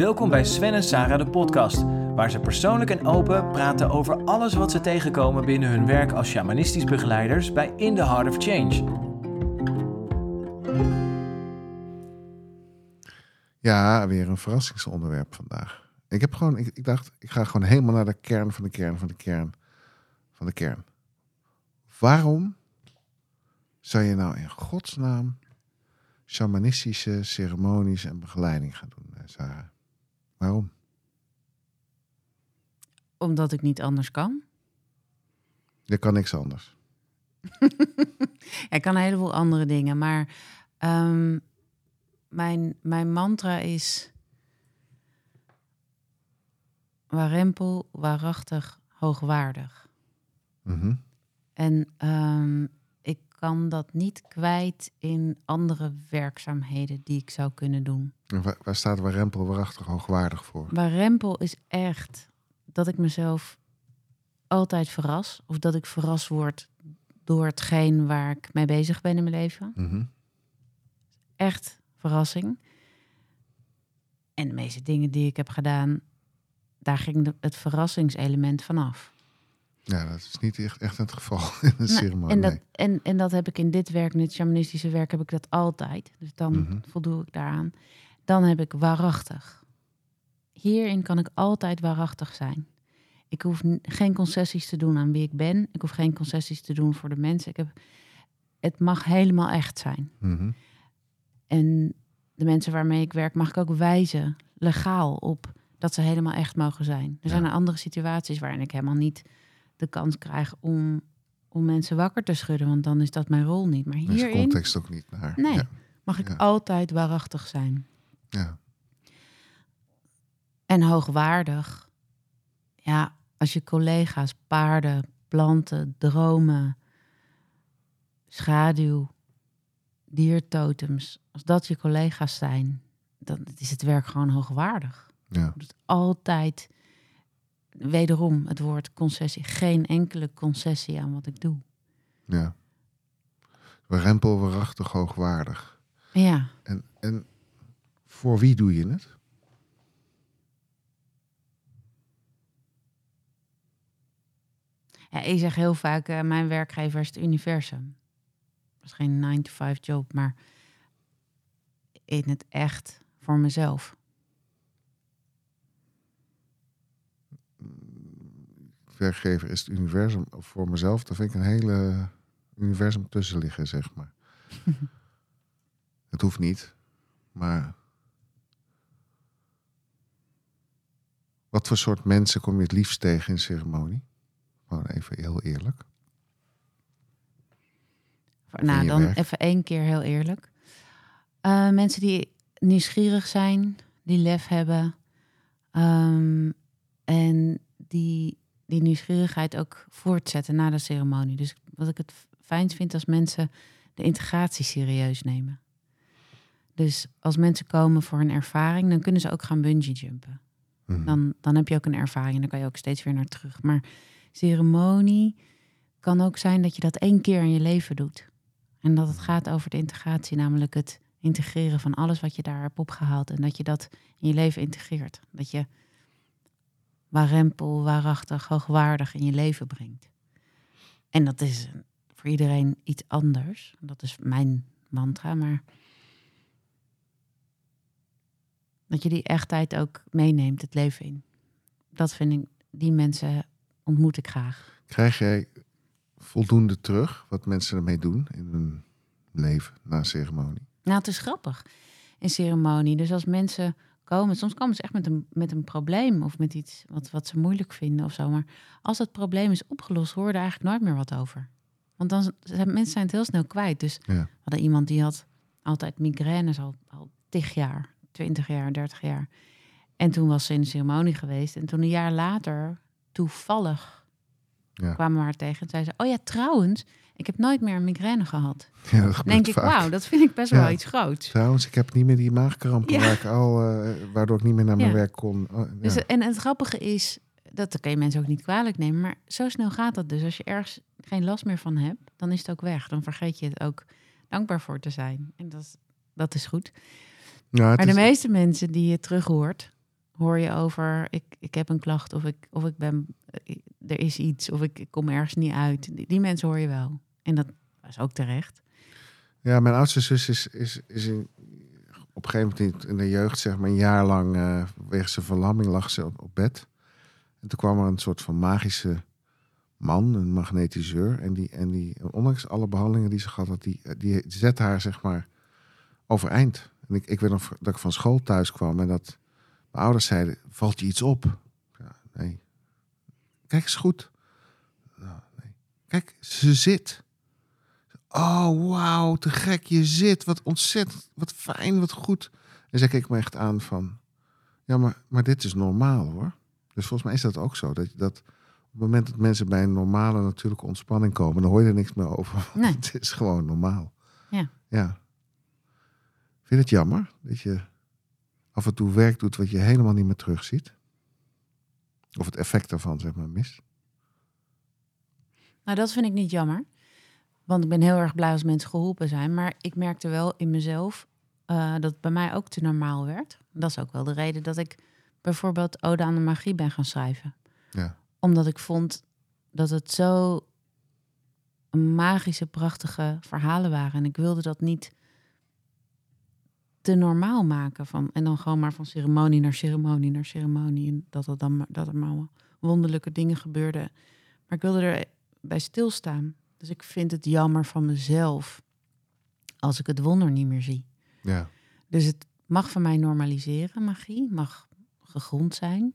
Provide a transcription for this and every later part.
Welkom bij Sven en Sarah de podcast, waar ze persoonlijk en open praten over alles wat ze tegenkomen binnen hun werk als shamanistisch begeleiders bij In the Heart of Change. Ja, weer een verrassingsonderwerp vandaag. Ik heb gewoon, ik, dacht, ik ga gewoon helemaal naar de kern van de kern van de kern van de kern. Waarom zou je nou in godsnaam shamanistische ceremonies en begeleiding gaan doen, eh, Sarah? Waarom? Omdat ik niet anders kan. Je kan niks anders. Ik kan een heleboel andere dingen, maar ehm, mijn, mijn mantra is waarempel, waarachtig, hoogwaardig. Mhm. En ehm, ik kan dat niet kwijt in andere werkzaamheden die ik zou kunnen doen. En waar, waar staat Warempel waarachtig hoogwaardig voor? Waarempel is echt dat ik mezelf altijd verras. Of dat ik verrast word door hetgeen waar ik mee bezig ben in mijn leven. Mhm. Echt verrassing. En de meeste dingen die ik heb gedaan, daar ging het verrassingselement vanaf. Ja, dat is niet echt, echt het geval in een Nou, ceremonie. en, dat, nee. en, en dat heb ik in dit werk, in dit shamanistische werk, heb ik dat altijd. Dus dan Mhm. voldoe ik daaraan. Dan heb ik waarachtig. Hierin kan ik altijd waarachtig zijn. Ik hoef geen concessies te doen aan wie ik ben. Ik hoef geen concessies te doen voor de mensen. Ik heb, het mag helemaal echt zijn. Mhm. En de mensen waarmee ik werk mag ik ook wijzen, legaal, op dat ze helemaal echt mogen zijn. Er zijn er andere situaties waarin ik helemaal niet de kans krijg om, om mensen wakker te schudden, want dan is dat mijn rol niet. Maar Daar is de hierin context ook niet naar. Nee. Ja. mag ik Ja. altijd waarachtig zijn. ja. En hoogwaardig. Ja, als je collega's, paarden, planten, dromen, schaduw, diertotems, als dat je collega's zijn, dan is het werk gewoon hoogwaardig. ja. Dus altijd, wederom het woord concessie, geen enkele concessie aan wat ik doe. ja. Warempel waarachtig hoogwaardig. Ja, En, en voor wie doe je het? Ja, ik zeg heel vaak, eh, mijn werkgever is het universum. Dat is geen 9-to-5 job, maar in het echt voor mezelf. Werkgever is het universum voor mezelf. Daar vind ik een hele universum tussen liggen, zeg maar. het hoeft niet, maar wat voor soort mensen kom je het liefst tegen in ceremonie? Gewoon even heel eerlijk. nou, dan werk? even één keer heel eerlijk. Eh, mensen die nieuwsgierig zijn, die lef hebben. ehm, en die die nieuwsgierigheid ook voortzetten na de ceremonie. Dus wat ik het fijnst vind als mensen de integratie serieus nemen. Dus als mensen komen voor een ervaring, dan kunnen ze ook gaan bungee jumpen. Mhm. Dan, dan heb je ook een ervaring en dan kan je ook steeds weer naar terug. Maar ceremonie kan ook zijn dat je dat één keer in je leven doet. En dat het gaat over de integratie, namelijk het integreren van alles wat je daar hebt opgehaald. En dat je dat in je leven integreert. Dat je waarempel, waarachtig, hoogwaardig in je leven brengt. En dat is voor iedereen iets anders. Dat is mijn mantra, maar dat je die echtheid ook meeneemt het leven in. Dat vind ik, die mensen ontmoet ik graag. Krijg jij voldoende terug wat mensen ermee doen in hun leven na ceremonie? Nou, het is grappig. Een ceremonie. Dus als mensen komen, soms komen ze echt met een, met een probleem of met iets wat, wat ze moeilijk vinden of zo. Maar als dat probleem is opgelost, hoor je er eigenlijk nooit meer wat over. Want dan zijn mensen zijn het heel snel kwijt. Dus Ja. we hadden iemand die had altijd migraines al, al tig jaar, 20 jaar, 30 jaar. En toen was ze in de ceremonie geweest. En toen een jaar later, toevallig, Ja. kwamen we haar tegen. En zei ze, oh ja, trouwens, ik heb nooit meer een migraine gehad. Ja, dat denk ik, wauw, dat vind ik best Ja. wel iets groots. Trouwens, ik heb niet meer die maagkrampen Ja. waar ik al, eh, waardoor ik niet meer naar mijn werk kon. Oh, ja. Dus, en het grappige is, dat kan je mensen ook niet kwalijk nemen, maar zo snel gaat dat dus. Als je ergens geen last meer van hebt, dan is het ook weg. Dan vergeet je het ook dankbaar voor te zijn. En dat, is- dat is goed. Maar de meeste mensen die je terug hoort, hoor je over, ik, ik heb een klacht of ik, of ik ben, eh, er is iets of ik, ik kom ergens niet uit. Die, mensen hoor je wel. En dat is ook terecht. Ja, mijn oudste zus is, is, is in, op een gegeven moment in de jeugd, zeg maar, een jaar lang uh, wegens zijn verlamming lag ze op, op, bed. En toen kwam er een soort van magische man, een magnetiseur. En die, en die ondanks alle behandelingen die ze gehad had, die, die zet haar, zeg maar, overeind. En ik, ik weet nog dat ik van school thuis kwam en dat mijn ouders zeiden, valt je iets op? Ja, nee. Kijk eens goed. Nee. Kijk, ze zit. Oh, wauw, te gek, je zit. Wat ontzettend, wat fijn, wat goed. En zij keek me echt aan van... Ja, maar, maar dit is normaal, hoor. Dus volgens mij is dat ook zo. Dat, dat op het moment dat mensen bij een normale natuurlijke ontspanning komen... dan hoor je er niks meer over. Nee. het is gewoon normaal. Ja. Ja. Vind je het jammer dat je af en toe werk doet wat je helemaal niet meer terugziet? Of het effect daarvan, zeg maar, mist? Nou, dat vind ik niet jammer. Want ik ben heel erg blij als mensen geholpen zijn. Maar ik merkte wel in mezelf uh, dat het bij mij ook te normaal werd. Dat is ook wel de reden dat ik bijvoorbeeld Ode aan de Magie ben gaan schrijven. Ja. Omdat ik vond dat het zo magische, prachtige verhalen waren. En ik wilde dat niet te normaal maken. Van, en dan gewoon maar van ceremonie naar ceremonie naar ceremonie. En dat er dan dat er maar wonderlijke dingen gebeurden. Maar ik wilde er bij stilstaan. Dus ik vind het jammer van mezelf als ik het wonder niet meer zie. Ja. Dus het mag van mij normaliseren, magie, mag gegrond zijn.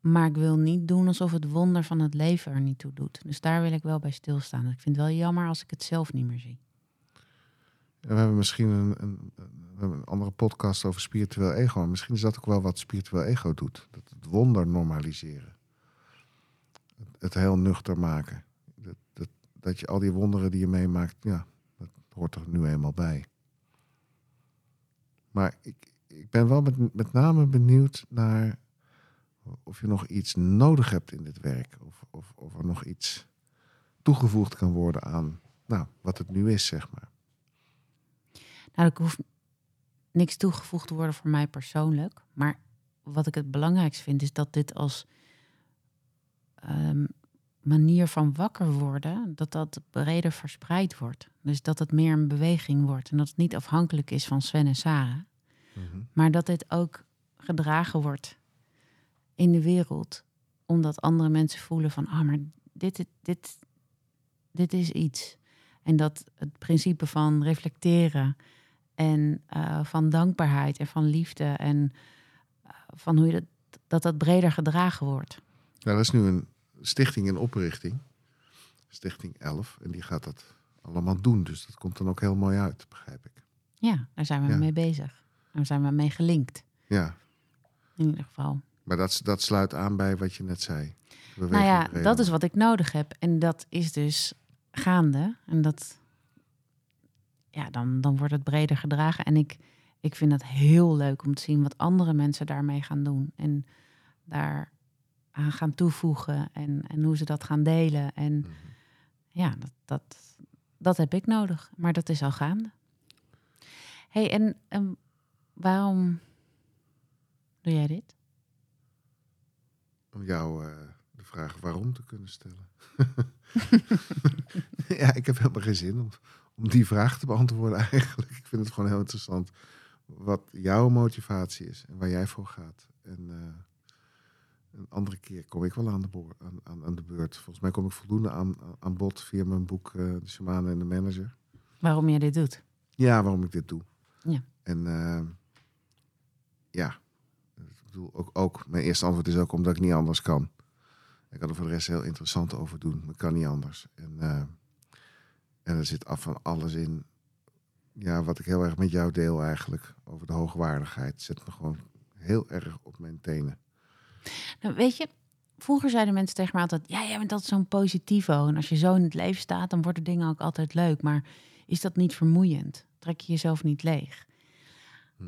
Maar ik wil niet doen alsof het wonder van het leven er niet toe doet. Dus daar wil ik wel bij stilstaan. Ik vind het wel jammer als ik het zelf niet meer zie. We hebben misschien een, een, een, andere podcast over spiritueel ego. Misschien is dat ook wel wat spiritueel ego doet. Dat het wonder normaliseren. Het, het heel nuchter maken. Dat, dat, dat je al die wonderen die je meemaakt, ja, dat hoort er nu eenmaal bij. Maar ik, ik ben wel met, met name benieuwd naar of je nog iets nodig hebt in dit werk. Of, of, of er nog iets toegevoegd kan worden aan nou, wat het nu is, zeg maar. Nou, ik hoef niks toegevoegd te worden voor mij persoonlijk. Maar wat ik het belangrijkst vind, is dat dit als um, manier van wakker worden, dat dat breder verspreid wordt. Dus dat het meer een beweging wordt en dat het niet afhankelijk is van Sven en Sarah. Mm -hmm. Maar dat dit ook gedragen wordt in de wereld, omdat andere mensen voelen van, ah, oh, maar dit, dit, dit, dit is iets. En dat het principe van reflecteren en uh, van dankbaarheid en van liefde en uh, van hoe je dat, dat dat breder gedragen wordt. Ja, dat is nu een stichting in oprichting. Stichting 11. En die gaat dat allemaal doen. Dus dat komt dan ook heel mooi uit, begrijp ik. Ja, daar zijn we ja. mee bezig. Daar zijn we mee gelinkt. Ja. In ieder geval. Maar dat, dat sluit aan bij wat je net zei. nou ja, dat is wat ik nodig heb. En dat is dus gaande. En dat, ja, dan, dan wordt het breder gedragen. En ik, ik vind het heel leuk om te zien wat andere mensen daarmee gaan doen. En daar aan gaan toevoegen en, en hoe ze dat gaan delen. En mm -hmm. ja, dat, dat, dat heb ik nodig. Maar dat is al gaande. hey, en, en waarom doe jij dit? Om jou uh, de vraag waarom te kunnen stellen. ja, ik heb helemaal geen zin om, om die vraag te beantwoorden eigenlijk. Ik vind het gewoon heel interessant wat jouw motivatie is en waar jij voor gaat. En uh, een andere keer kom ik wel aan de, aan, aan, aan, de beurt. Volgens mij kom ik voldoende aan, aan bod via mijn boek uh, De Shamanen en de Manager. Waarom jij dit doet? Ja, waarom ik dit doe. Ja. En uh, ja, ik bedoel, ook, ook, mijn eerste antwoord is ook omdat ik niet anders kan. Ik kan er voor de rest heel interessant over doen. Dat kan niet anders. En, en er zit af van alles in. Ja, wat ik heel erg met jou deel eigenlijk. Over de hoogwaardigheid. Zet me gewoon heel erg op mijn tenen. Nou, weet je, vroeger zeiden mensen tegen mij altijd... ja, jij bent altijd zo'n positivo. En als je zo in het leven staat, dan worden dingen ook altijd leuk. Maar is dat niet vermoeiend? Trek je jezelf niet leeg? Hm.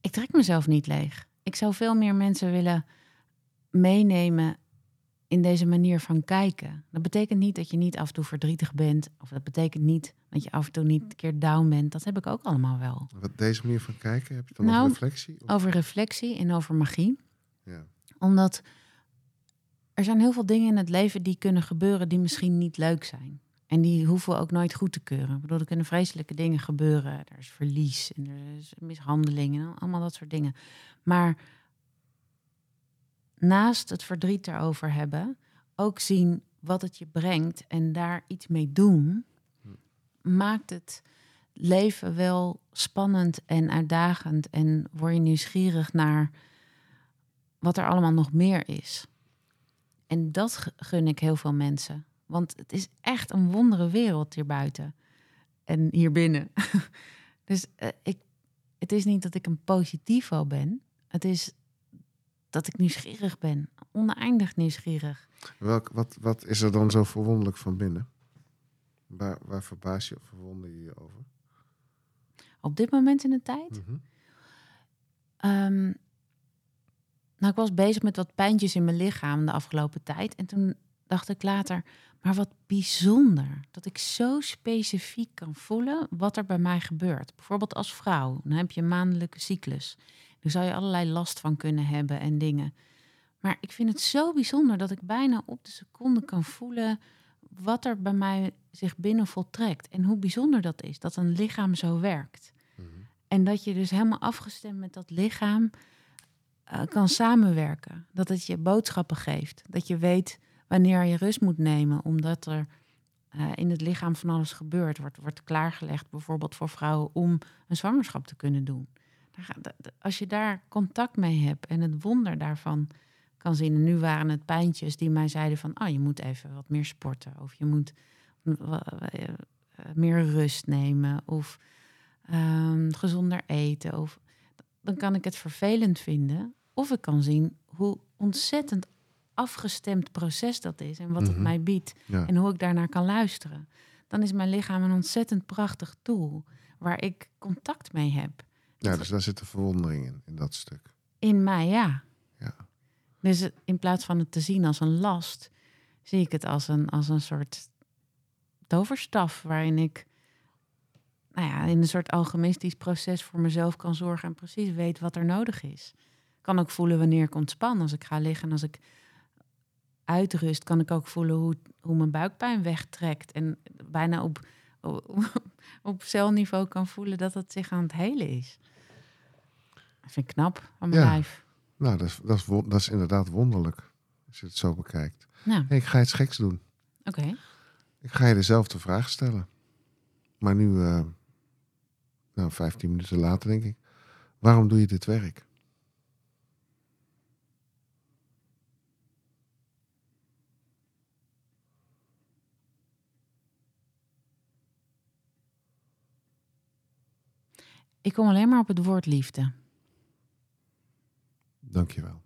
Ik trek mezelf niet leeg. Ik zou veel meer mensen willen meenemen in deze manier van kijken. Dat betekent niet dat je niet af en toe verdrietig bent. Of dat betekent niet dat je af en toe niet een keer down bent. Dat heb ik ook allemaal wel. Wat deze manier van kijken, heb je dan Nou, nog reflectie? Of- Over reflectie en over magie. Ja. Omdat er zijn heel veel dingen in het leven die kunnen gebeuren die misschien niet leuk zijn. En die hoeven we ook nooit goed te keuren. Ik bedoel, er kunnen vreselijke dingen gebeuren. Er is verlies en er is mishandeling en allemaal dat soort dingen. Maar naast het verdriet erover hebben, ook zien wat het je brengt en daar iets mee doen, maakt het leven wel spannend en uitdagend. En word je nieuwsgierig naar wat er allemaal nog meer is. En dat gun ik heel veel mensen. Want het is echt een wondere wereld hier buiten. En hier binnen. dus eh, ik, het is niet dat ik een positivo ben. Het is dat ik nieuwsgierig ben. Oneindig nieuwsgierig. Welk, wat, wat is er dan zo verwonderlijk van binnen? Waar, waar verbaas je of verwonder je je over? Op dit moment in de tijd. Mhm. Ehm, nou, ik was bezig met wat pijntjes in mijn lichaam de afgelopen tijd. En toen dacht ik later, maar wat bijzonder dat ik zo specifiek kan voelen wat er bij mij gebeurt. Bijvoorbeeld als vrouw, dan heb je een maandelijke cyclus. Daar zou je allerlei last van kunnen hebben en dingen. Maar ik vind het zo bijzonder dat ik bijna op de seconde kan voelen wat er bij mij zich binnen voltrekt. En hoe bijzonder dat is, dat een lichaam zo werkt. Mhm. En dat je dus helemaal afgestemd met dat lichaam eh, kan samenwerken. Dat het je boodschappen geeft. Dat je weet wanneer je rust moet nemen, omdat er eh, in het lichaam van alles gebeurt. Wordt, wordt klaargelegd bijvoorbeeld voor vrouwen om een zwangerschap te kunnen doen. Als je daar contact mee hebt en het wonder daarvan kan zien. En nu waren het pijntjes die mij zeiden van... oh, je moet even wat meer sporten. Of je moet eh, meer rust nemen. Of ehm, gezonder eten. Of, dan kan ik het vervelend vinden. Of ik kan zien hoe ontzettend afgestemd proces dat is. En wat het Mhm. mij biedt. Ja. En hoe ik daarnaar kan luisteren. Dan is mijn lichaam een ontzettend prachtig tool. Waar ik contact mee heb. Ja, dus daar zit een verwondering in, in dat stuk. In mij, ja. Ja. Dus in plaats van het te zien als een last, zie ik het als een, als een soort toverstaf waarin ik nou ja, in een soort alchemistisch proces voor mezelf kan zorgen en precies weet wat er nodig is. Ik kan ook voelen wanneer ik ontspan. Als ik ga liggen en als ik uitrust, kan ik ook voelen hoe, hoe mijn buikpijn wegtrekt. En bijna op, op, op celniveau kan voelen dat het zich aan het helen is. Dat vind ik knap van mijn Ja. lijf. Nou, dat is, dat, is, won- dat is inderdaad wonderlijk, als je het zo bekijkt. Hey, ik ga iets geks doen. oké. Ik ga je dezelfde vraag stellen. Maar nu, eh, nou, 15 minuten later denk ik. Waarom doe je dit werk? Ik kom alleen maar op het woord liefde. Dankjewel.